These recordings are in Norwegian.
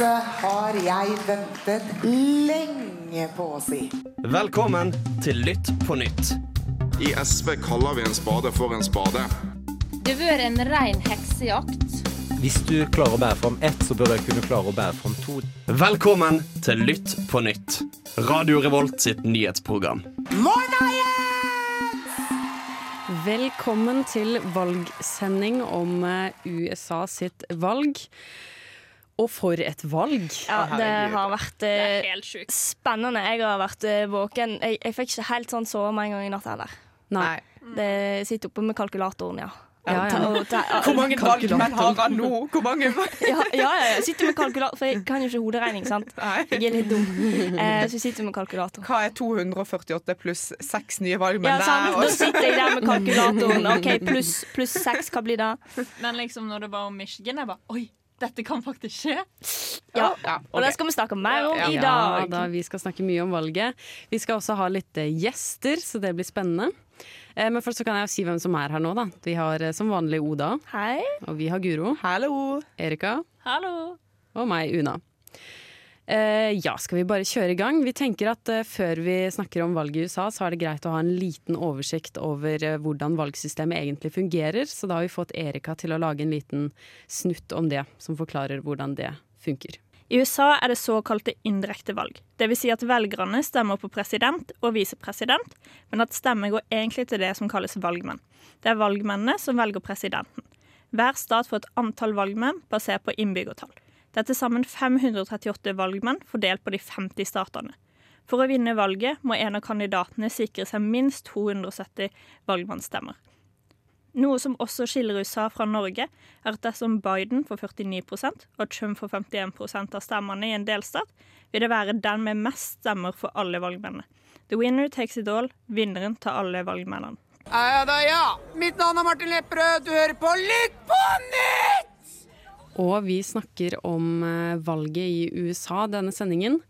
Dette har jeg ventet lenge på å si. Velkommen til Lytt på nytt. I SV kaller vi en spade for en spade. Det har vært en rein heksejakt. Hvis du klarer å bære fram ett, så bør jeg kunne klare å bære fram to. Velkommen til Lytt på nytt. Radio Revolt sitt nyhetsprogram. Morna, Jens! Velkommen til valgsending om eh, USA sitt valg. Og for et valg! Ja, det har vært eh, det spennende. Jeg har vært eh, våken. Jeg, jeg fikk ikke helt sånn sove med en gang i natt heller. Nei. Det sitter oppe med kalkulatoren, ja. Ja, ja. Og ta- Hvor mange valgmenn har han nå? Hvor mange Ja, ja, ja, jeg sitter med kalkulator, for jeg kan jo ikke hoderegning, sant. Nei. Jeg er litt dum. Eh, så jeg sitter med kalkulator. Hva er 248 pluss seks nye valgmenn? Ja, sant? der? Da sitter jeg der med kalkulatoren. OK, pluss plus seks, hva blir det? Men liksom når det var om Michigan, jeg bare Oi, dette kan faktisk skje. Ja. Ja, Og det skal vi snakke mer om i Ja, dag. da, vi skal snakke mye om valget. Vi skal også ha litt eh, gjester, så det blir spennende. Eh, Men først så kan jeg jo si hvem som er her nå. da. Vi har eh, som vanlig Oda, Hei. og vi har Guro, Hallo! Erika Hallo. og meg, Una. Eh, ja, skal vi bare kjøre i gang? Vi tenker at eh, Før vi snakker om valget i USA, så er det greit å ha en liten oversikt over eh, hvordan valgsystemet egentlig fungerer. Så da har vi fått Erika til å lage en liten snutt om det, som forklarer hvordan det funker. I USA er det såkalte indirekte valg. Dvs. Si at velgerne stemmer på president og visepresident, men at stemmen går egentlig til det som kalles valgmenn. Det er valgmennene som velger presidenten. Hver stat får et antall valgmenn basert på innbyggertall. Det er til sammen 538 valgmenn fordelt på de 50 statene. For å vinne valget må en av kandidatene sikre seg minst 270 valgmannsstemmer. Noe som også skiller USA fra Norge, er at dersom Biden får 49% og Trump får 51% av stemmene i en delstat, vil det være den med mest stemmer for alle valgmennene. The winner takes it all. Vinneren tar alle valgmennene. Ja da, ja. Mitt navn er Martin Lepperød. Du hører på Lytt på nytt! Og vi snakker om eh, valget i USA denne sendingen.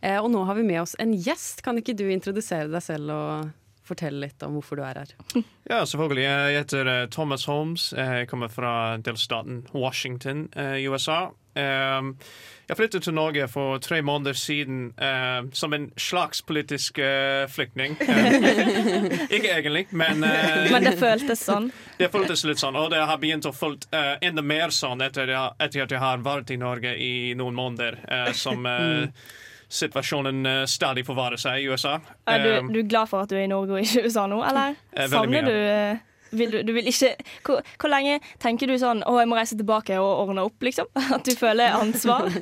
Eh, og nå har vi med oss en gjest. Kan ikke du introdusere deg selv og fortelle litt om hvorfor du er her? Ja, selvfølgelig. Jeg heter eh, Thomas Holmes. Jeg kommer fra delstaten Washington i USA. Eh, Jeg flyttet til Norge for tre måneder siden eh, som en slags politisk eh, flyktning. Eh, Ikke egentlig, men eh, Men det føltes sånn. det føltes litt sånn. Og det har begynt å føles eh, enda mer sånn etter, etter at jeg har vært i Norge i noen måneder, eh, som eh, situasjonen eh, stadig forvarer seg i USA. Er du, Eh, du er glad for at du er i Norge og ikke USA nå, eller? Eh, Savner du eh, vil du, du vil ikke hvor, hvor lenge tenker du sånn Å, jeg må reise tilbake og ordne opp, liksom? At du føler ansvar?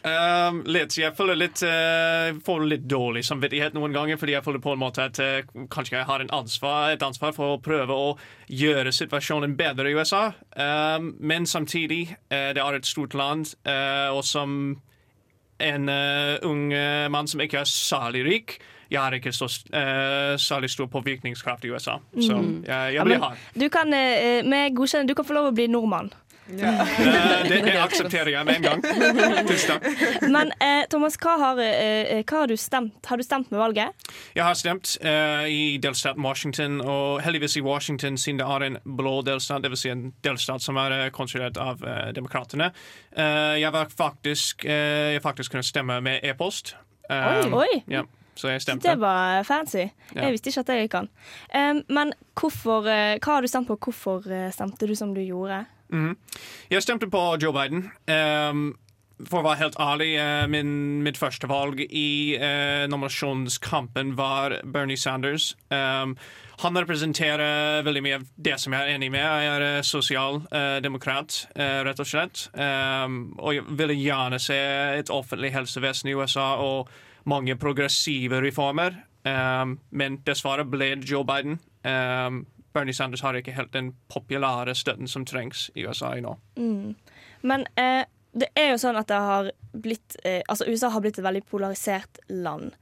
Um, litt. Jeg føler litt uh, får litt dårlig samvittighet noen ganger, fordi jeg føler på en måte at uh, kanskje jeg har ansvar, et ansvar for å prøve å gjøre situasjonen bedre i USA. Um, men samtidig, uh, det er et stort land, og som en ung mann som ikke er særlig rik, jeg har ikke så uh, særlig stor påvirkningskraft i USA. Så Mm. jeg, jeg blir ja, hard. du kan, eh, du kan få lov å bli nordmann. Uh, det, det aksepterer jeg med en gang. Tusen takk. Men eh, Thomas, hva har, eh, hva har du stemt? Har du stemt med valget? Jeg har stemt eh, i delstaten Washington, og heldigvis i Washington, siden det er en blå delstat, dvs. Si en delstat som er eh, kontrollert av uh, demokratene. Eh, jeg var faktisk Jeg faktisk kunne stemme med e-post. Um, Oi. Oi. Ja, så jeg stemte. Det var fancy. Ja. Jeg visste ikke at jeg kan. Um, men hvorfor, eh, hva har du stemt på? Hvorfor eh, stemte du som du gjorde? Mhm. Jeg stemte på Joe Biden. Um, for å være helt ærlig, eh, min, mitt første valg i uh, nominasjonskampen var Bernie Sanders. Um, han representerer veldig mye av det som jeg er enig med. Jeg er uh, sosialdemokrat, rett og slett. Um, og jeg ville gjerne se et offentlig helsevesen i USA og mange progressive reformer. Um, men dessverre ble Joe Biden. Um, Bernie Sanders har ikke helt den populære støtten som trengs i USA nå. Mm. Men eh, det er jo sånn at har blitt eh, Altså USA har blitt et veldig polarisert land.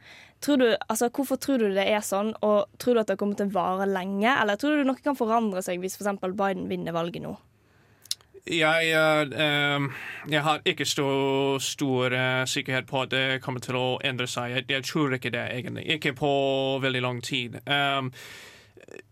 Tror du, altså, hvorfor tror du det er sånn, og tror du at det kommer til å vare lenge? Eller tror du noe kan forandre seg hvis f.eks. Biden vinner valget nå? Jeg, eh, ehm, jeg har ikke stor, stor eh, sikkerhet på at det kommer til å endre seg. Jeg tror ikke det, egentlig. Ikke på veldig lang tid. Um,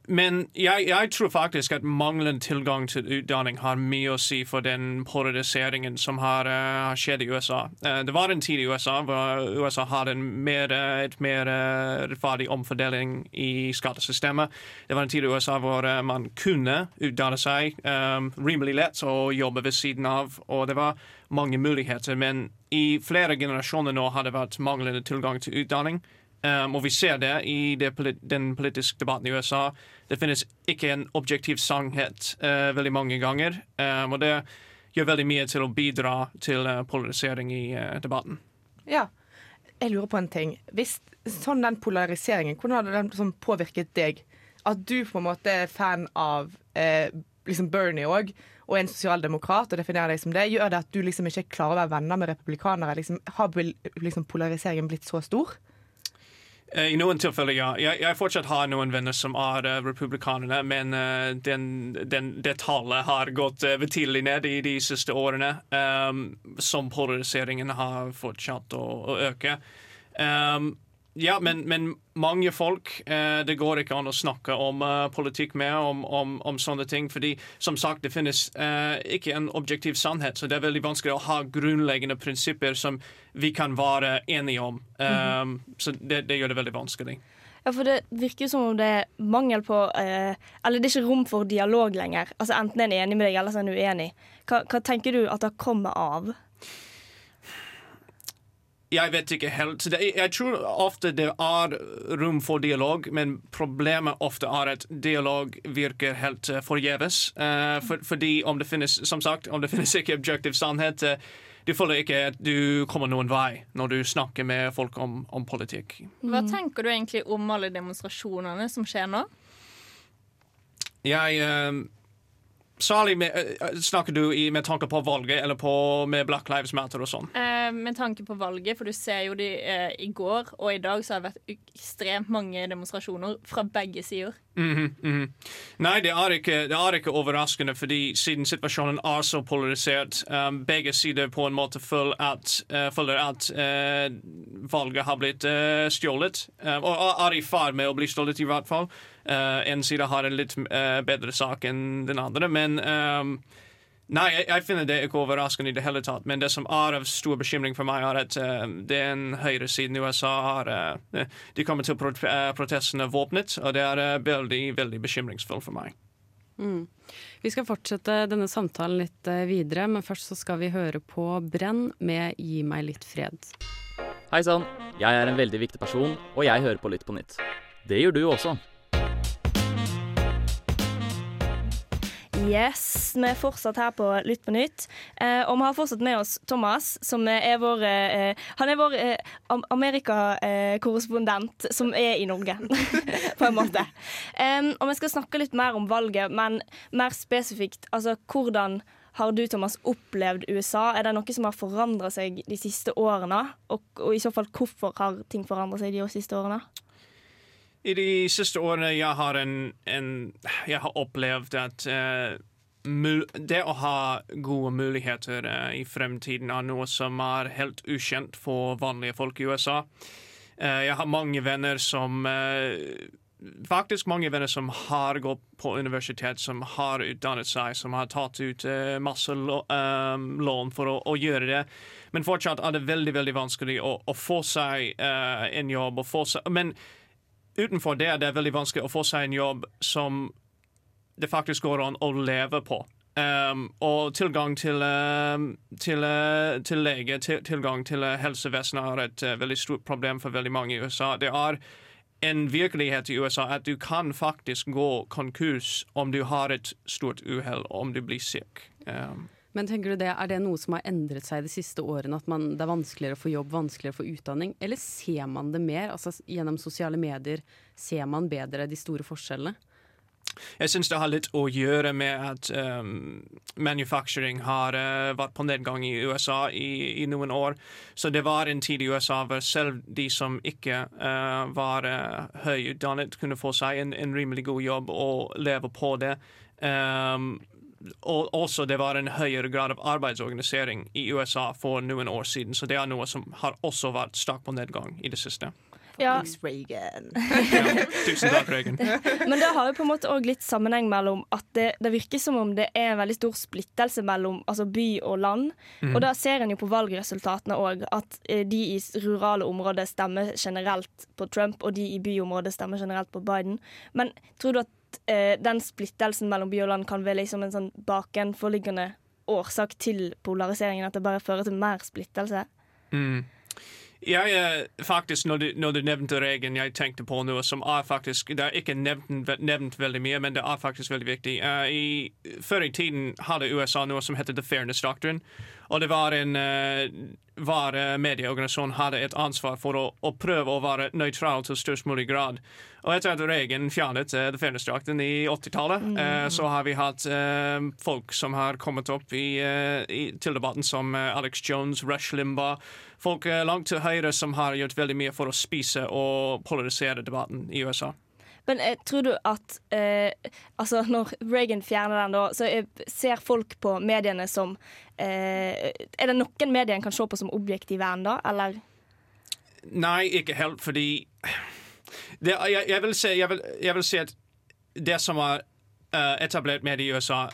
men jeg, jeg tror faktisk at manglende tilgang til utdanning har mye å si for den polariseringen som har, uh, skjedd i USA. Uh, det var en tid i USA hvor USA hadde mer, eh, et mer uh, rettferdig omfordeling i skattesystemet. Det var en tid i USA hvor man kunne utdanne seg um, rimelig lett og jobbe ved siden av, og det var mange muligheter. Men i flere generasjoner nå har det vært manglende tilgang til utdanning. Um, og vi ser det i det den politiske debatten i USA. Det finnes ikke en objektiv sannhet uh, veldig mange ganger. Um, og det gjør veldig mye til å bidra til uh, polarisering i uh, debatten. Ja. Jeg lurer på en ting. Hvis sånn den polariseringen, hvordan hadde den sånn påvirket deg? At du på en måte er fan av liksom Bernie òg, og en sosialdemokrat, og definerer deg som det, gjør det at du liksom ikke klarer å være venner med republikanere? Liksom, har liksom polariseringen blitt så stor? Eh, I noen tilfeller, ja. Jeg, jeg fortsatt har noen venner som er uh, republikanere, men uh, den, den, det tallet har gått uh, betydelig ned i de siste årene, um, som polariseringen har fortsatt å, å øke. Um, ja, men, men, mange folk eh, Det går ikke an å snakke om uh, politikk med, om, om, om, sånne ting. fordi som sagt, det finnes eh, ikke en objektiv sannhet, så det er veldig vanskelig å ha grunnleggende prinsipper som vi kan være enige om. Mm -hmm. Så det, det, gjør det veldig vanskelig. Ja, for Det virker som om det er mangel på eh, Eller det er ikke rom for dialog lenger. Altså Enten en er enig med deg, eller så er en uenig. Hva, hva tenker du at det kommer av? Jeg vet ikke helt. Jeg tror ofte det er rom for dialog, men problemet ofte er at dialog virker helt eh, forgjeves. Uh, for, fordi om det finnes som sagt, om det finnes ikke objektiv sannhet, uh, du føler ikke at du kommer noen vei når du snakker med folk om, om politikk. Hva tenker du egentlig om alle demonstrasjonene som skjer nå? Jeg uh, Særlig med, eh, snakker du i, med tanke på valget eller på, med Black Lives Matter og sånn? Eh, med tanke på valget, for du ser jo de eh, i går og i dag så har det vært ekstremt mange demonstrasjoner fra begge sider. Mm -hmm, mm -hmm. Nei, det er, ikke, det er, ikke, overraskende, fordi siden situasjonen er så polarisert, um, begge sider på en måte føler at, uh, føler at uh, valget har blitt uh, stjålet, og er i ferd med å bli stjålet, i hvert fall. Uh, en side har en litt uh, bedre sak enn den andre. Men um, Nei, jeg, jeg, finner det ikke overraskende i det hele tatt. Men det som er av stor bekymring for meg, er at uh, den høyresiden i USA har uh, De kommer til prot protestene våpnet, og det er veldig, veldig bekymringsfullt for meg. Mm. Vi skal fortsette denne samtalen litt videre, men først så skal vi høre på Brenn med Gi meg litt fred. Hei sann, jeg er en veldig viktig person, og jeg hører på Lytt på nytt. Det gjør du også. Yes, vi er fortsatt her på Lytt på nytt. Eh, og vi har fortsatt med oss Thomas, som er vår eh, Han er vår eh, Amerikakorrespondent som er i Norge, på en måte. og vi skal snakke litt mer om valget, men mer spesifikt altså hvordan har du, Thomas, opplevd USA? Er det noe som har forandra seg de siste årene? Og, og, i så fall, hvorfor har ting forandra seg de siste årene? I de siste årene jeg har, en, en, jeg har opplevd at uh, det å ha gode muligheter uh, i fremtiden er noe som er helt ukjent for vanlige folk i USA. Uh, jeg har mange venner som Faktisk mange venner som har gått på universitet, som har utdannet seg, som har tatt ut masse lån for å, å, gjøre det. Men fortsatt er det veldig veldig vanskelig å, å få seg en jobb. Seg, men utenfor det er det veldig vanskelig å få seg en jobb som det faktisk går an å leve på. Um, og tilgang til, uh, til, uh, til lege, til, tilgang til uh, helsevesenet er et uh, veldig stort problem for veldig mange i USA. Det er en virkelighet i USA at du kan faktisk gå konkurs om du har et stort uhell, om du blir syk. Um, men tenker du det, Er det noe som har endret seg de siste årene? At man, det er vanskeligere å få jobb, vanskeligere å få utdanning? Eller ser man det mer? Altså Gjennom sosiale medier ser man bedre de store forskjellene? Jeg syns det har litt å gjøre med at um, manufacturing har uh, vært på nedgang i USA i, i, noen år. Så det var en tid i USA hvor selv de som ikke uh, var uh, høyutdannet, kunne få seg en, en, rimelig god jobb og leve på det. Um, og også det var en høyere grad av arbeidsorganisering i USA for noen år siden. Så det er noe som har også vært sterkt på nedgang i det siste. Ja. Fuckings Reagan. Tusen takk, Reagan. Men det har jo på en måte òg litt sammenheng mellom at det, det virker som om det er en veldig stor splittelse mellom altså by og land. Mm. Og da ser en jo på valgresultatene òg, at eh, de i rurale områder stemmer generelt på Trump, og de i byområder stemmer generelt på Biden. Men tror du at eh, den splittelsen mellom by og land kan være liksom en sånn bakenforliggende årsak til polariseringen? At det bare fører til mer splittelse? Mm. Jeg eh, faktisk, når du, når du nevnte regelen, jeg tenkte på noe som er faktisk Det er ikke nevnt, nevnt veldig mye, men det er faktisk veldig viktig. Uh, i, før i tiden hadde USA noe som heter The Fairness Doctrine. Og det var en uh, Hver eh, medieorganisasjon hadde et ansvar for å, å prøve å være nøytral til størst mulig grad. Og etter at Reagan fjernet eh, The Fairness Doctrine i 80-tallet, Mm. uh, så har vi hatt uh, folk som har kommet opp i, eh, i, til debatten, som eh, Alex Jones, Rush Limbaugh. Folk eh, langt til høyre som har gjort veldig mye for å spise og polarisere debatten i USA. Men eh, tror du at eh, altså når Reagan fjerner den, da, så ser folk på mediene som eh, Er det noen medier en kan se på som objektive ennå, eller? Nei, ikke helt, fordi det, jeg, jeg, vil si, jeg, vil, jeg vil si at det som er eh, etablert medier i USA,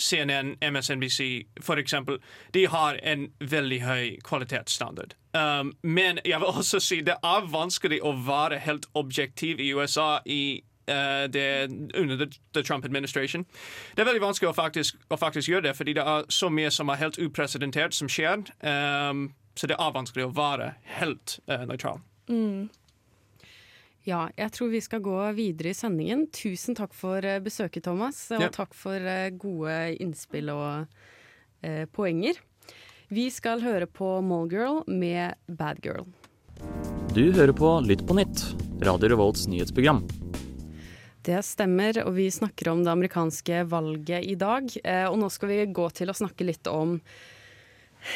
CNN, MSNBC eksempel, de har en veldig høy kvalitetsstandard. Um, men jeg vil også si det er vanskelig å være helt objektiv i USA i uh, det, under the, the Trump administration. Det er veldig vanskelig å faktisk, å faktisk gjøre det, fordi det er så mye som er helt upresidentert som skjer. Um, så det er vanskelig å være helt uh, nøytral. Mm. Ja, jeg tror vi skal gå videre i sendingen. Tusen takk for eh, besøket, Thomas. Og Ja. takk for eh, gode innspill og eh, poenger. Vi skal høre på Mallgirl med Bad Girl. Du hører på Lytt på nytt, Radio Revolts nyhetsprogram. Det stemmer, og vi snakker om det amerikanske valget i dag. Eh, og nå skal vi gå til å snakke litt om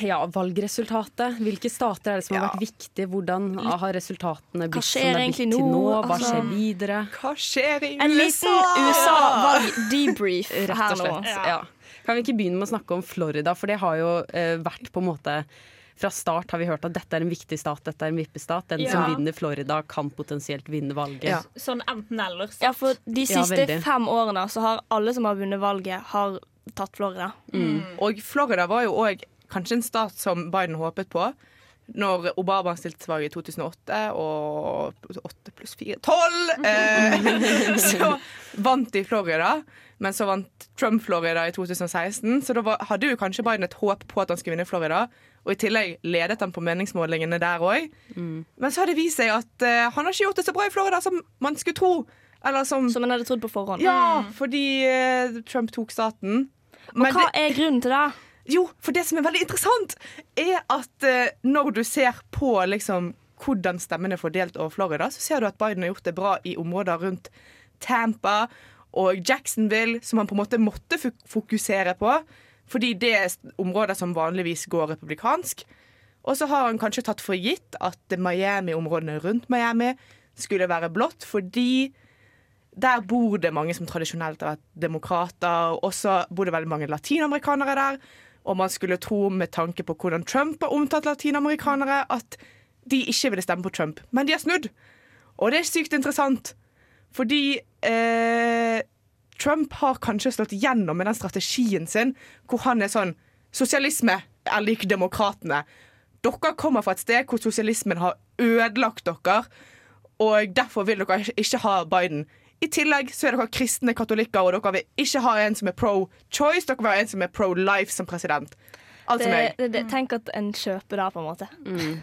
ja, valgresultatet. Hvilke stater er det som har vært viktige? Hvordan har resultatene blitt som det er egentlig blitt til nå? nå? Hva Altså- skjer videre? Hva skjer i En liten USA-valg-debrief her nå. Ja. Kan vi ikke begynne med å snakke om Florida, for det har jo eh, vært på en måte fra start har vi hørt at dette er en viktig stat, dette er en vippestat. Den Ja. som vinner Florida, kan potensielt vinne valget. Sånn enten-eller. Ja, for de siste ja, fem årene så har alle som har vunnet valget, har tatt Florida. Og Florida var jo òg kanskje en stat som Biden håpet på. Når Obama stilte til valg i 2008, og 8 pluss 4 12! Eh, så vant de Florida, men så vant Trump Florida i 2016. Så da var, hadde jo kanskje Biden et håp på at han skulle vinne Florida. Og i tillegg ledet han på meningsmålingene der òg. Men så har det vist seg at eh, han har ikke gjort det så bra i Florida som man skulle tro. Eller som, Som en hadde trodd på forhånd. Ja, fordi eh, Trump tok staten. Og hva er grunnen til det? Jo, for det som er veldig interessant, er at eh, når du ser på liksom, hvordan stemmene er fordelt over Florida, så ser du at Biden har gjort det bra i områder rundt Tampa og Jacksonville, som han på en måte måtte fokusere på, fordi det er områder som vanligvis går republikansk. Og så har han kanskje tatt for gitt at Miami-områdene rundt Miami skulle være blått, fordi der bor det mange som tradisjonelt har vært demokrater. Og så bor det veldig mange latinamerikanere der. Og man skulle tro, med tanke på hvordan Trump har omtalt latinamerikanere, at de ikke ville stemme på Trump. Men de har snudd. Og det er sykt interessant. Fordi eh, Trump har kanskje slått gjennom med den strategien sin hvor han er sånn Sosialisme er lik demokratene. Dere kommer fra et sted hvor sosialismen har ødelagt dere, og derfor vil dere ikke ha Biden. I tillegg så er dere kristne katolikker, og dere vil ikke ha en som er pro-choice, dere vil ha en som er pro-life som president. Altså Det, meg. det, det, tenk at en kjøper det, på en måte.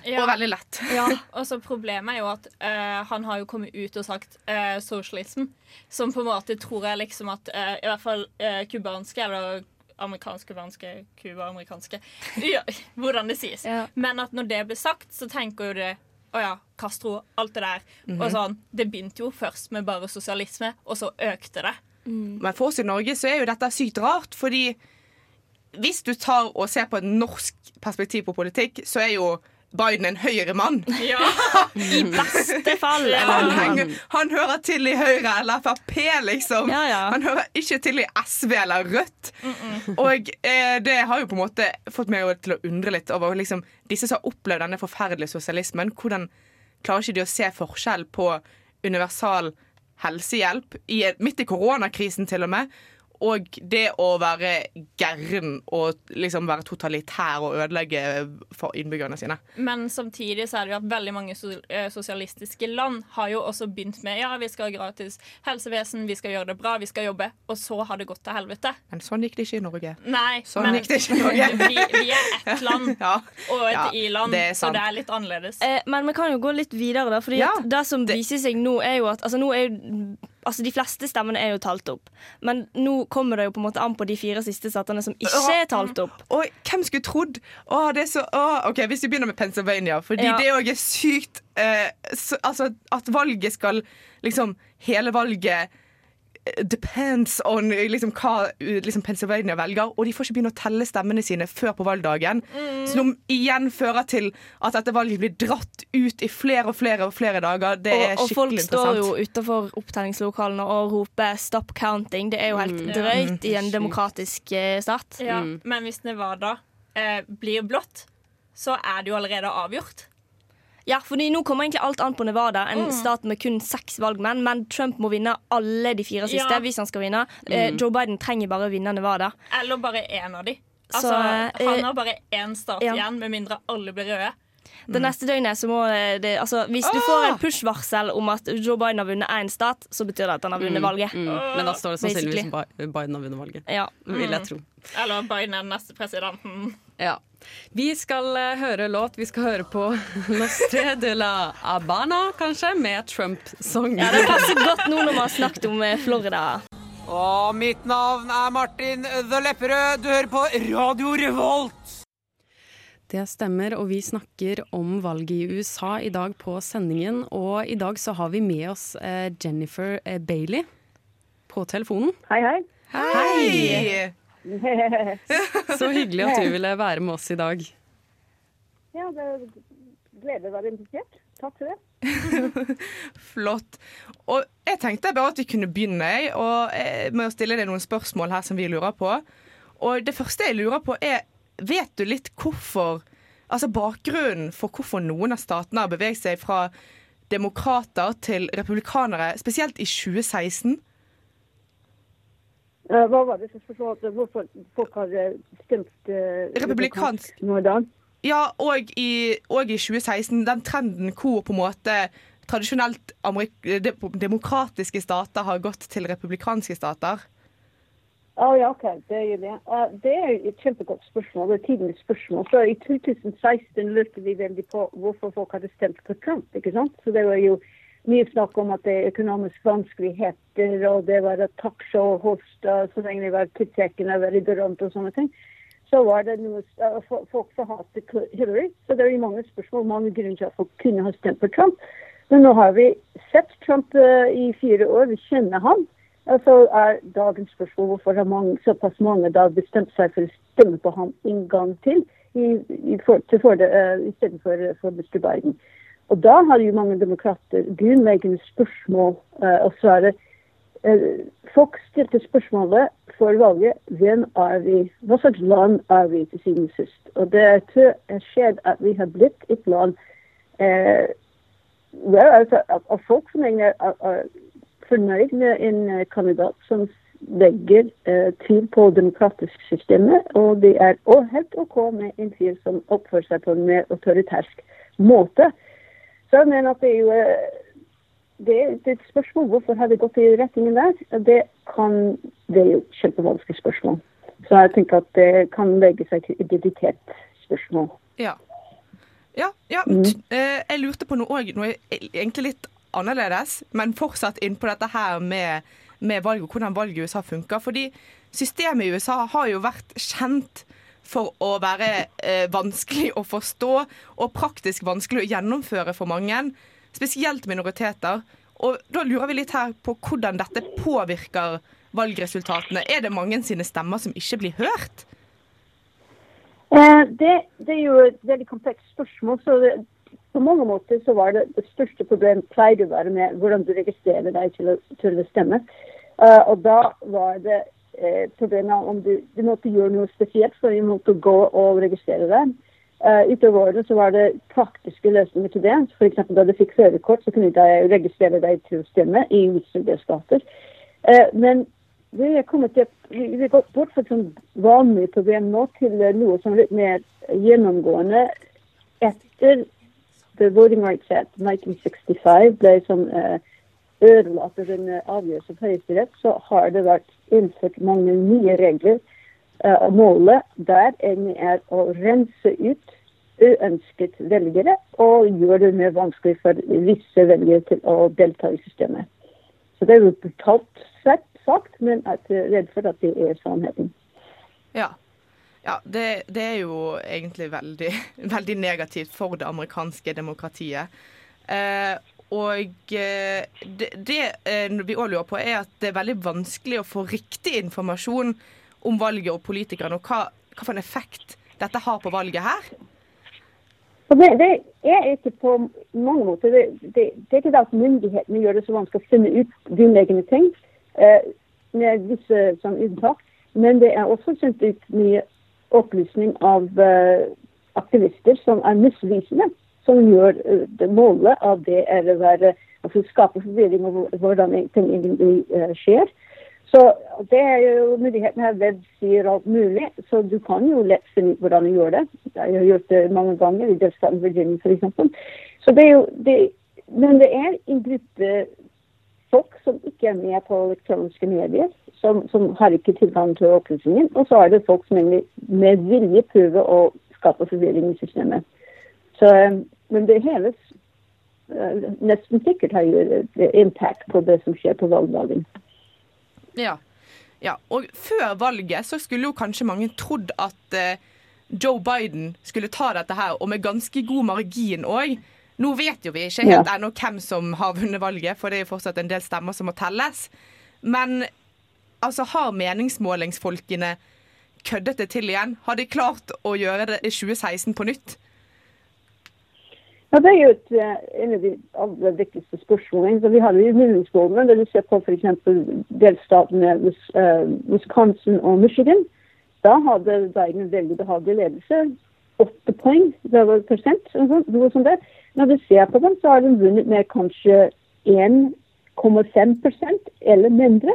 Ja. Og veldig lett. Ja, og så Problemet er jo at uh, han har jo kommet ut og sagt uh, socialism, som på en måte tror jeg liksom at uh, i hvert fall uh, kubanske eller amerikansk-kubanske, Cuba-amerikanske ja, Hvordan det sies. Men at når det blir sagt, så tenker jo det å ja, Castro, alt det der. Mhm. Og sånn, Det begynte jo først med bare sosialisme, og så økte det. Men for oss i Norge så er jo dette sykt rart, fordi hvis du tar og ser på et norsk perspektiv på politikk, så er jo Biden en høyremann. Ja, I beste fall. Han, henger, han hører til i Høyre eller Frp, liksom. Ja, ja. Han hører ikke til i SV eller Rødt. Og eh, det har jo på en måte fått meg til å undre litt over liksom, disse som har opplevd denne forferdelige sosialismen. Hvordan klarer ikke de å se forskjell på universal helsehjelp, i, midt i koronakrisen til og med, og det å være gæren og liksom være totalitær og ødelegge for innbyggerne sine. Men samtidig så er det jo at veldig mange eh, sosialistiske land har jo også begynt med ja, vi skal ha gratis helsevesen, vi skal gjøre det bra, vi skal jobbe, og så har det gått til helvete. Men sånn gikk det ikke i Norge. Nei, Sånn men gikk det ikke i Norge. vi, vi er ett land Ja. og et Ja, i-land, så det er litt annerledes. Eh, men vi kan jo gå litt videre, da. for Ja, det som viser seg nå, er jo at altså, nå er jo, altså, De fleste stemmene er jo talt opp. Men nå kommer det jo på en måte an på de fire siste statene som ikke er talt opp. Og hvem skulle trodd Å, det er så å, OK, hvis vi begynner med Pennsylvania, fordi Ja. det òg er sykt eh, så, Altså, at valget skal liksom Hele valget depends on liksom, hva eh, liksom, Pennsylvania velger, og de får ikke begynne å telle stemmene sine før på valgdagen. Som igjen fører til at dette valget blir dratt ut i flere og flere og flere dager. Det er og, og folk skikkelig står jo utenfor opptellingslokalene og roper 'stop counting'. Det er jo helt Mm. drøyt i en demokratisk eh, stat. Ja, Men hvis Nevada eh, blir blått, så er det jo allerede avgjort. Ja, fordi nå kommer egentlig alt an på Nevada, en Mm. stat med kun seks valgmenn. Men Trump må vinne alle de fire siste Ja. hvis han skal vinne. Eh, Mm. Joe Biden trenger bare å vinne Nevada. Eller bare én av de. Så, Altså, eh, han har bare én stat ja. igjen, med mindre alle blir røde. Det neste døgnet så må eh, det Altså, hvis du får en push-varsel om at Joe Biden har vunnet én stat, så betyr det at han har vunnet Mm, valget. mm. Men da står det sannsynligvis. Biden har vunnet valget. Ja. Vil jeg Mm. tro. Eller Biden er den neste presidenten. Ja. Vi skal eh, høre låt. Vi skal høre på Nostre de la Habana, kanskje, med Trump-sang. Ja, det passer godt nå når vi har snakket om eh, Florida. Og mitt navn er Martin The Lepperød. Du hører på Radio Revolt. Det stemmer, og vi snakker om valget i USA i dag på sendingen. Og i dag så har vi med oss eh, Jennifer eh, Bailey på telefonen. Hei, hei. Hei! Så hyggelig at du ville være med oss i dag. Ja, det er glede å være invitert. Takk for det. Flott. Og jeg tenkte bare at vi kunne begynne og, eh, med å stille deg noen spørsmål her som vi lurer på. Og det første jeg lurer på er, vet du litt hvorfor Altså bakgrunnen for hvorfor noen av statene har beveget seg fra demokrater til republikanere, spesielt i 2016? Eh, Hva var det som forstod hvorfor folk har eh, stemt eh, Republikansk. nå i dag? Ja, og i, og i 2016, den trenden hvor på en måte tradisjonelt amerik de, demokratiske stater har gått til republikanske stater. Å ja, OK. Det er jo. Eh, det er et kjempegodt spørsmål. Det er tidenes spørsmål. Så I 2016 lurte vi veldig på hvorfor folk hadde stemt på Trump. ikke sant? Så Det var jo mye snakk om at det er økonomisk vanskeligheter, og det var et talkshow-host uh, så lenge det var og veldig berømt og sånne ting. Så var det noe uh, fo- Folk forhatet Hillary. Så det er mange spørsmål, mange grunner til at folk kunne ha stemt på Trump. Men nå har vi sett Trump uh, i fire år, vi kjenner ham. Så er dagens spørsmål hvorfor har mange, såpass mange da bestemt seg for å stemme på ham en gang til i, i for, til for, uh, for Mr. Biden. Og da har jo mange demokrater grunnleggende spørsmål. Uh, er det uh, Folk stilte spørsmålet for valget hvem er vi, hva slags land er vi til siden sist. Og det jeg skjedd at vi har blitt et land uh, altså, av folk som egentlig er, er, er fornøyd med en eh, kandidat som legger eh, tvil på demokratisk systemet, og det er også helt OK med en fyr som oppfører seg på en mer autoritærsk måte. Så jeg mener at det er jo eh, det, er- det er et spørsmål hvorfor har det gått i retningen der. Det, kan, det er jo et kjempevanskelig spørsmål. Så jeg tenker at det kan legge seg til identitetsspørsmål. Ja. Ja, ja. Mm. eh, jeg lurte på noe òg, noe egentlig litt annerledes, men fortsatt inn på dette her med, med valget, hvordan valget i USA funker. Fordi systemet i USA har jo vært kjent for å være eh, vanskelig å forstå og praktisk vanskelig å gjennomføre for mange, spesielt minoriteter. Og da lurer vi litt her på hvordan dette påvirker valgresultatene. Er det mange sine stemmer som ikke blir hørt? Eh, det, det er jo et veldig komplekst spørsmål. så det, På mange måter så var det det største problemet pleide å være med hvordan du registrerer deg til å, til å stemme. Uh, og da var det eh, problemet om du, du måtte gjøre noe spesielt, for du måtte gå og registrere deg. Uh, utover året så var det praktiske løsninger til det. F.eks. da du fikk førerkort, så kunne du registrere deg til å stemme i utstyrsstater. Uh, men vi er kommet til, vi har gått bort fra et vanlig problem nå til noe som er litt mer gjennomgående. Etter Voting Rights Act 1965 ble som uh, ødelagt av en uh, avgjørelse fra Høyesterett, så har det vært innført mange nye regler Eh, målet der er å rense ut uønsket velgere og gjøre det mer vanskelig for visse velgere til å delta i systemet. Så det er jo brutalt sagt, men jeg er redd for at det er sannheten. Ja. Ja, det, det, er jo egentlig veldig, veldig, negativt for det amerikanske demokratiet. Eh, og eh, det, det eh, vi òg lurer på, er at det er veldig vanskelig å få riktig informasjon om valget og politikerne, og hva, hva for en effekt dette har på valget her? Det, det, er ikke på mange måter det, det, det, er ikke det at myndighetene gjør det så vanskelig å finne ut grunnleggende ting eh, med visse sånn, unntak, men det er også sendt ut mye opplysning av eh, aktivister som er misvisende. Som gjør uh, målet av det er å være, altså skape forvirring om hvordan ting egentlig uh, skjer. Så det er jo Myndighetene her web sier alt mulig, så du kan jo lett finne ut hvordan du gjør det. Jeg har gjort det mange ganger i delstaten Virginia f.eks. Så Men det er en gruppe folk som ikke er med på elektroniske medier, som, som har ikke tilgang til opplysningen. Og så er det folk som egentlig med vilje prøver å skape forvirring i systemet. Så, men det hele uh, nesten sikkert har jo impact på det som skjer på valgdagen. Ja. ja. Og før valget så skulle jo kanskje mange trodd at eh, Joe Biden skulle ta dette her, og med ganske god margin òg. Nå vet jo vi ikke helt ja. ennå hvem som har vunnet valget, for det er jo fortsatt en del stemmer som må telles. Men altså, har meningsmålingsfolkene køddet det til igjen? Har de klart å gjøre det i 2016 på nytt? Ja, Det er jo et, eh, en av de aller viktigste spørsmålene. Så vi har jo meningsmålene når du ser på f.eks. delstatene eh, Wisconsin og Michigan. Da hadde Biden veldig behagelig ledelse. Åtte poeng, det var prosent, noe sånt der. Når du ser på dem, så har de vunnet med kanskje 1,5% eller mindre.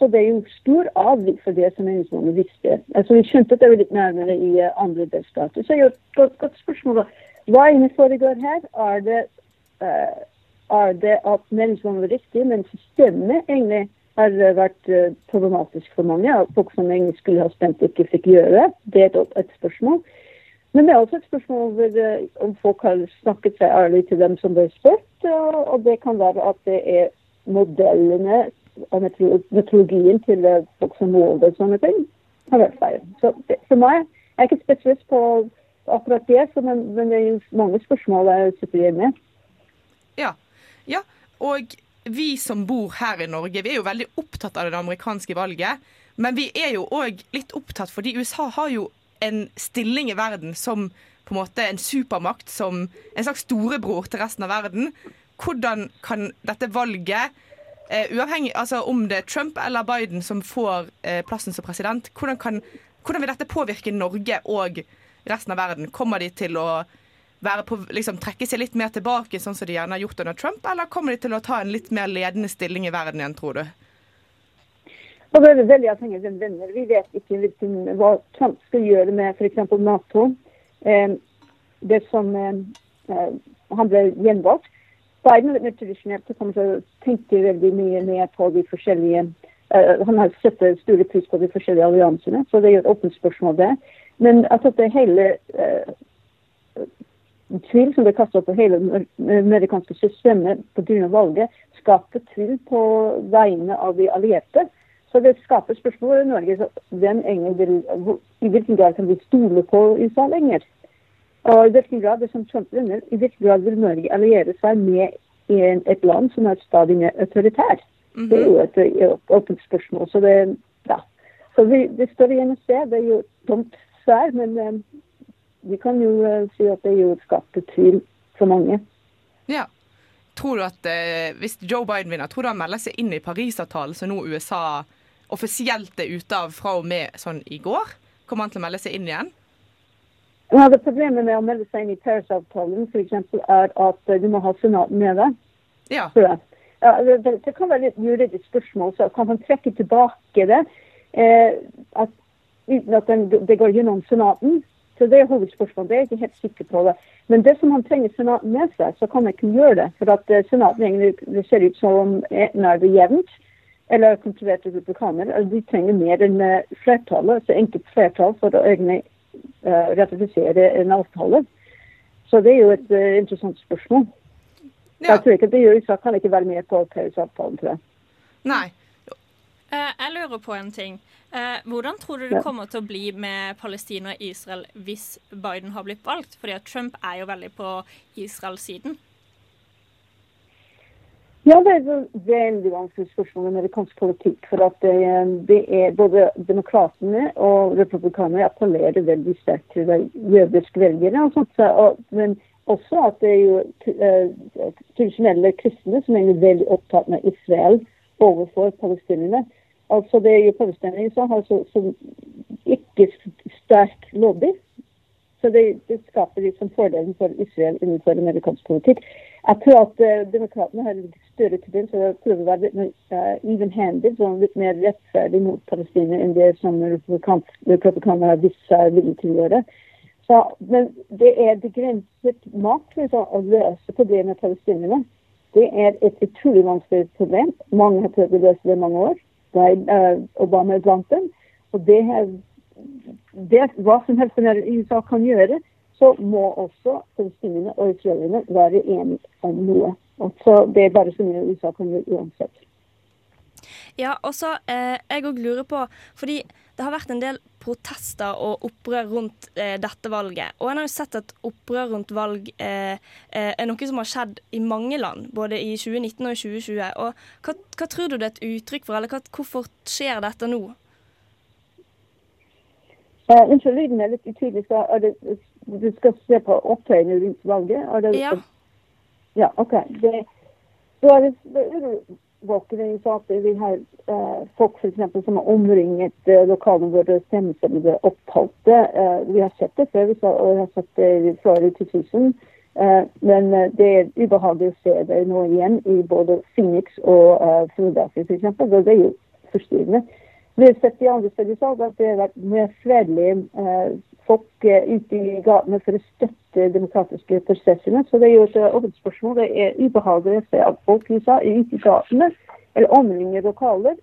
Så det er jo stor avvik for det som meningsmålene visste. Altså, Vi skjønte at det var litt nærmere i eh, andre delstater. Så jeg har et godt, spørsmål. Hva egentlig foregår her? Er det, uh, er det at meningsmålene var riktig, men systemet egentlig har vært uh, problematisk for mange? At folk som egentlig skulle ha stemt, ikke fikk gjøre det. er et, et spørsmål. Men det er også et spørsmål over uh, om folk har snakket seg ærlig til dem som ble spurt. og det kan være at det er modellene og meteorologien til folk som måler sånne ting, har vært feil. Så for meg jeg er ikke spesialist på akkurat det, men, men, det er jo mange spørsmål jeg sitter igjen med. Ja. ja. Og vi som bor her i Norge, vi er jo veldig opptatt av det amerikanske valget. Men vi er jo òg litt opptatt fordi USA har jo en stilling i verden som på en måte en supermakt, som en slags storebror til resten av verden. Hvordan kan dette valget, uavhengig altså om det er Trump eller Biden som får uh, plassen som president, hvordan, kan, hvordan vil dette påvirke Norge og resten av verden? Kommer de til å på, liksom, trekke seg litt mer tilbake, sånn som de gjerne har gjort under Trump, eller kommer de til å ta en litt mer ledende stilling i verden igjen, tror du? Og det er veldig avhengig av venner. Vi vet ikke hva Trump skal gjøre med f.eks. Nato. Eh, det som eh, eh, Han ble gjenvalgt. Biden er tradisjonelt kommer til å tenke veldig mye mer på de forskjellige uh, Han har sett store pris på de forskjellige alliansene, så det er et åpent spørsmål, det. Men at det hele uh, tvil som ble kastet på hele det amerikanske systemet pga. valget, skaper tvil på vegne av de allierte. Så det skaper spørsmål i Norge hvem vil, i hvilken grad kan vi stole på USA lenger. Og i hvilken grad det som vinner, i hvilken grad vil Norge alliere seg med et land som er stadig mer autoritært. Mm -hmm. Det er jo et, et åpent spørsmål. Så det, ja. så vi, det står igjen å se. Det er jo dumt svær, men eh, vi kan jo eh, si at det er jo skapte tvil for mange. Ja. Tror du at eh, Hvis Joe Biden vinner, tror du han melder seg inn i Parisavtalen, som nå USA offisielt er ute av fra og med sånn i går? Kommer han til å melde seg inn igjen? Ja, det Problemet med å melde seg inn i Paris-avtalen for eksempel, er at eh, du må ha senaten med deg. Ja. Ja, det, det, kan være et juridisk spørsmål, så kan man trekke tilbake det eh, at, uten at den, det går gjennom senaten. Så Det er hovedspørsmålet. Det er jeg ikke helt sikker på. det. Men det som han trenger senaten med seg, så kan han ikke gjøre det. For at eh, senaten egentlig, det ser ut som om enten er det jevnt eller kontrollerte republikanere. De trenger mer enn eh, flertallet, altså enkelt flertall for å egentlig ratifisere en avtale. Så det er jo et eh, interessant spørsmål. Jeg tror ikke at det gjør USA kan ikke være med på Paris-avtalen, tror jeg. Nei. Eh, jeg lurer på en ting. Eh, hvordan tror du det Ja. kommer til å bli med Palestina og Israel hvis Biden har blitt valgt? Fordi at Trump er jo veldig på Israel-siden. Ja, det er et veldig vanskelig spørsmål med amerikansk politikk. For at det, det er både demokratene og republikanerne appellerer veldig sterkt til jødiske velgere. Og sånt, og, men også at det er jo uh, tradisjonelle kristne som er veldig opptatt med Israel overfor palestinerne. Altså det er jo palestinere som har så, så ikke sterk lobby. Så det, det skaper liksom fordelen for Israel innenfor amerikansk politikk. Jeg tror at uh, demokratene har en større tendens til å prøve å være litt mer uh, sånn litt mer rettferdig mot Palestina enn det som republikanerne har vist seg villige til å gjøre. Så, men det er begrenset makt liksom, å løse problemet med palestinerne. Det er et utrolig vanskelig problem. Mange har prøvd å løse det i mange år. Uh, Obama er blant dem. Og det er, det, hva som helst som USA kan gjøre, så må også palestinerne og israelerne være enige om noe. Så Det er bare så mye USA kan gjøre uansett. Ja, og så eh, jeg òg lurer på Fordi det har vært en del protester og opprør rundt eh, dette valget. Og en har jo sett at opprør rundt valg eh, eh, er noe som har skjedd i mange land, både i 2019 og i 2020. Og hva, hva tror du det er et uttrykk for, eller hva, hvorfor skjer dette nå? Unnskyld, lyden er litt utydelig. Så er det, du skal se på opptøyene rundt valget? Det, Ja. Ja, OK. Det, så er det, i saker. Vi har eh, folk for eksempel, som har omringet eh, lokalene hvor stemmestedene ble opptalte. Eh, vi har sett det før, vi har sett det i flere tusen. Eh, men uh, det er ubehagelig å se det nå igjen i både Phoenix og eh, Philadelphia f.eks. Det er jo forstyrrende. Vi har sett i andre steder i salg at det har vært mer fredelige eh, folk eh, ute i gatene for å støtte demokratiske prosessene. Så det er jo et åpent spørsmål. Det er ubehagelig å se at folk i USA ute i gatene eller omringer lokaler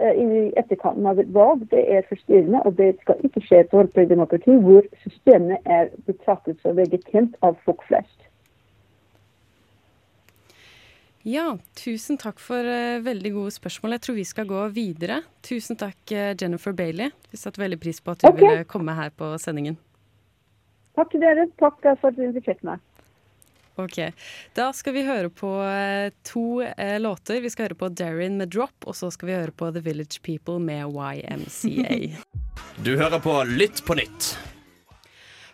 eh, i etterkanten av et valg. Det er forstyrrende, og det skal ikke skje et ordentlig demokrati hvor systemet er betraktet som legitimt av folk flest. Ja, tusen takk for uh, veldig gode spørsmål. Jeg tror vi skal gå videre. Tusen takk, uh, Jennifer Bailey. Vi satte veldig pris på at du okay. ville komme her på sendingen. Takk til dere. Takk for at du inviterte meg. Ok, Da skal vi høre på uh, to låter. Vi skal høre på Darin med 'Drop', og så skal vi høre på The Village People med YMCA. Du hører på Lytt på nytt.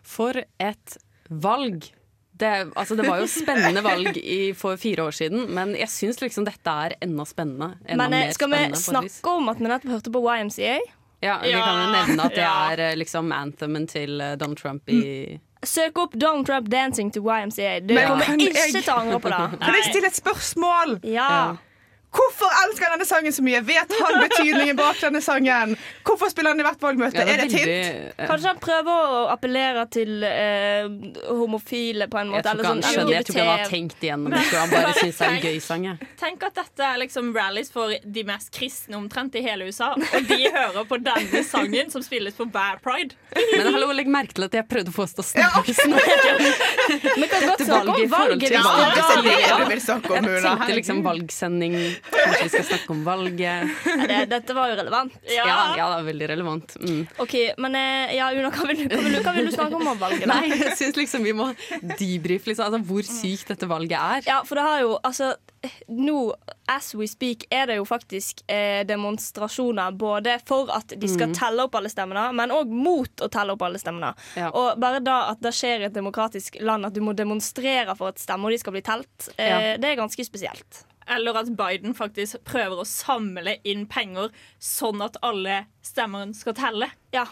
For et valg! Det, altså, det var jo spennende valg i, for fire år siden, men jeg syns liksom dette er enda spennende. Enda Men eh, mer skal vi snakke om at vi nettopp hørte på YMCA? Ja, Vi Ja, kan jo nevne at det er eh, liksom anthemen til eh, Donald Trump i Søk opp Donald Trump dancing to YMCA. Du Men kommer ikke til å angre på det. Kan jeg stille et spørsmål? Ja. Hvorfor elsker han denne sangen så mye? Vet han betydningen bak denne sangen? Hvorfor spiller han i hvert valgmøte? Ja, det er er det et veldig- hint? Kanskje han prøver å appellere til eh, homofile på en Jeg måte? tror ikke han sånn skjønner, jeg tror ikke han har tenkt igjennom det. Han bare syns det er en gøy sang. jeg. Tenk at dette er liksom rallies for de mest kristne omtrent i hele USA. Og de hører på denne sangen som spilles på Bad Pride. Men hallo, legg merke til at jeg prøvde å få oss til å snakke snakke om kan godt dette snakke om valget i forhold til hvis valget. det er det du vil snakke om, Jeg tenkte liksom valgsending. Kanskje vi skal snakke om valget. Det, dette var jo relevant. Ja, ja det var veldig relevant. Mm. OK, men eh, ja, Una, hva vil, hva vil, hva vil du snakke om om valget? da? Nei, jeg syns liksom vi må debrife liksom, altså, hvor sykt dette valget er. Ja, for det har jo Altså, nå, as we speak, er det jo faktisk eh, demonstrasjoner både for at de skal Mm. telle opp alle stemmene, men òg mot å telle opp alle stemmene. Ja. Og bare da at det skjer i et demokratisk land, at du må demonstrere for at stemmer de skal bli telt, eh, Ja. det er ganske spesielt. Eller at Biden faktisk prøver å samle inn penger sånn at alle stemmene skal telle. Ja.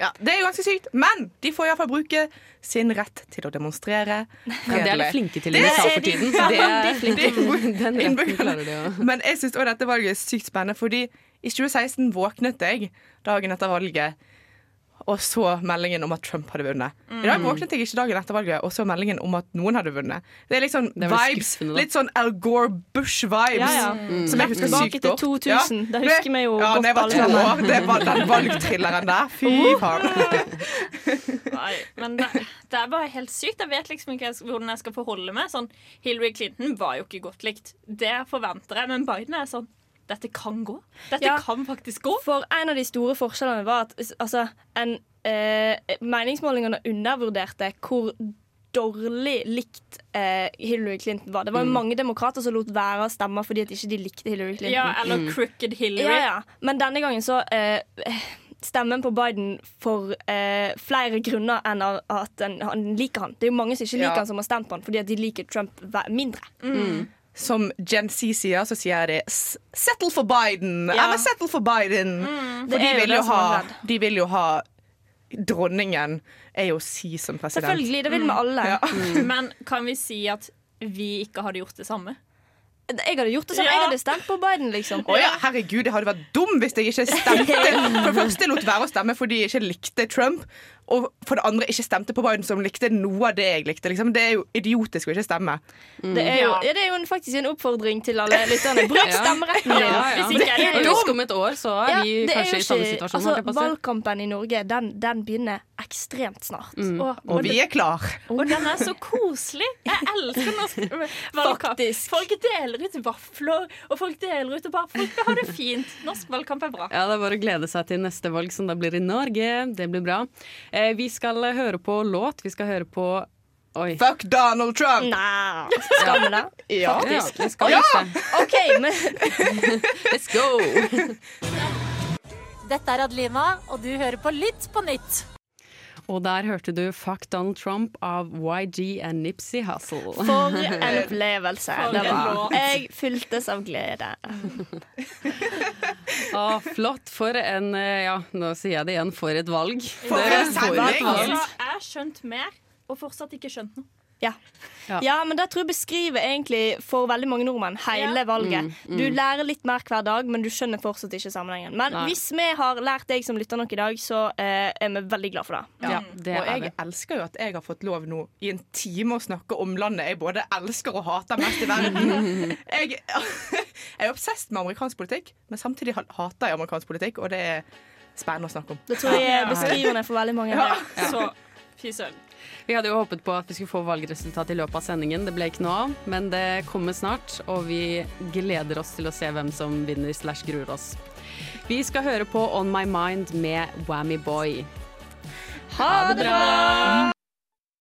Ja, Det er jo ganske sykt, men de får iallfall bruke sin rett til å demonstrere. Ja, det er de flinke til i Det USA for tiden. Det er- flinke til. Den retten klarer de Men jeg syns dette valget er sykt spennende, fordi i 2016 våknet jeg dagen etter valget og så meldingen om at Trump hadde vunnet. I dag Mm. våknet jeg ikke dagen etter valget og så meldingen om at noen hadde vunnet. Det er litt sånn Det vibes, skuffende, litt sånn Al Gore-Bush-vibes. Ja, ja. Mm. Som jeg husker Tilbake sykt til godt. 2000. Da husker vi jo ja, godt var alle sammen. år. Det var den valgthrilleren der. Fy faen. Nei, men det, det er bare helt sykt. Jeg vet liksom ikke hvordan jeg skal forholde meg. Sånn, Hillary Clinton var jo ikke godt likt. Det forventer jeg, men Biden er sånn Dette kan gå. Dette Ja. kan faktisk gå. For en av de store forskjellene var at altså, en, eh, meningsmålingene undervurderte hvor dårlig likt eh, Hillary Clinton var. Det var jo Mm. mange demokrater som lot være å stemme fordi at ikke de likte Hillary Clinton. Ja, eller Mm. crooked Hillary. Ja, ja. Men denne gangen så eh, Stemmen på Biden for eh, flere grunner enn at han liker han. Det er jo mange som ikke liker Ja. han som har stemt på han fordi at de liker Trump mindre. mindre. Som Gen Z sier, så sier de "S- 'settle for Biden'. Ja. I'm a settle for Biden. Mm, For de jo vil jo, ha, de vil jo ha Dronningen er jo si som president. Selvfølgelig, det vil vi alle. Ja. Men kan vi si at vi ikke hadde gjort det samme? Jeg hadde gjort det sånn. Ja. Jeg hadde stemt på Biden, liksom. Oh, ja, herregud, jeg hadde vært dum hvis jeg ikke stemte. For det første lot være å stemme fordi jeg ikke likte Trump. Og for det andre ikke stemte på Biden som likte noe av det jeg likte. Liksom. Det er jo idiotisk å ikke stemme. Det er jo, ja, det er jo en, faktisk en oppfordring til alle lytterne. Bruk stemmeretten din! Ja, ja. Hvis ikke det Husk om et år, så er vi kanskje er kanskje i samme situasjon. Altså, valgkampen i Norge, den, den begynner ekstremt snart. Mm. Og, Og vi er klar. og den er så koselig. Jeg elsker norsk valgkamp. Faktisk. Folk deler ut vafler, og folk deler ut og bare Folk vil ha det fint. Norsk valgkamp er bra. Ja, Det er bare å glede seg til neste valg, som da blir i Norge. Det blir bra. Eh, vi skal høre på låt. Vi skal høre på Oi. Fuck Donald Trump! Nei, skal vi det? Ja. Faktisk. Ja, vi skal Ja! det. OK, men Let's go! Dette er Adelina, og du hører på Lytt på nytt. Og der hørte du Fuck Donald Trump av YG and Nipsey Hussle. for en opplevelse For det var. Jeg fyltes av glede. Ah, flott. For en eh, Ja, nå sier jeg det igjen. For et valg. For Det- for et valg. Altså, jeg har skjønt mer, og fortsatt ikke skjønt noe. Ja. Ja. ja, men det tror jeg beskriver egentlig for veldig mange nordmenn hele Ja. valget. Mm, mm. Du lærer litt mer hver dag, men du skjønner fortsatt ikke sammenhengen. Men Nei. hvis vi har lært deg som lytter nok i dag, så eh, er vi veldig glad for det. Ja, det og er jeg elsker jo at jeg har fått lov nå i en time å snakke om landet jeg både elsker og hater mest i verden. Jeg, jeg er obsesst med amerikansk politikk, men samtidig hater jeg amerikansk politikk, og det er spennende å snakke om. Det tror jeg er beskrivende for veldig mange. Ja. Så fy søren. Vi hadde jo håpet på at vi skulle få valgresultat i løpet av sendingen. Det ble ikke noe av, men det kommer snart, og vi gleder oss til å se hvem som vinner slash gruer oss. Vi skal høre på On My Mind med Whammy Boy. Ha det bra!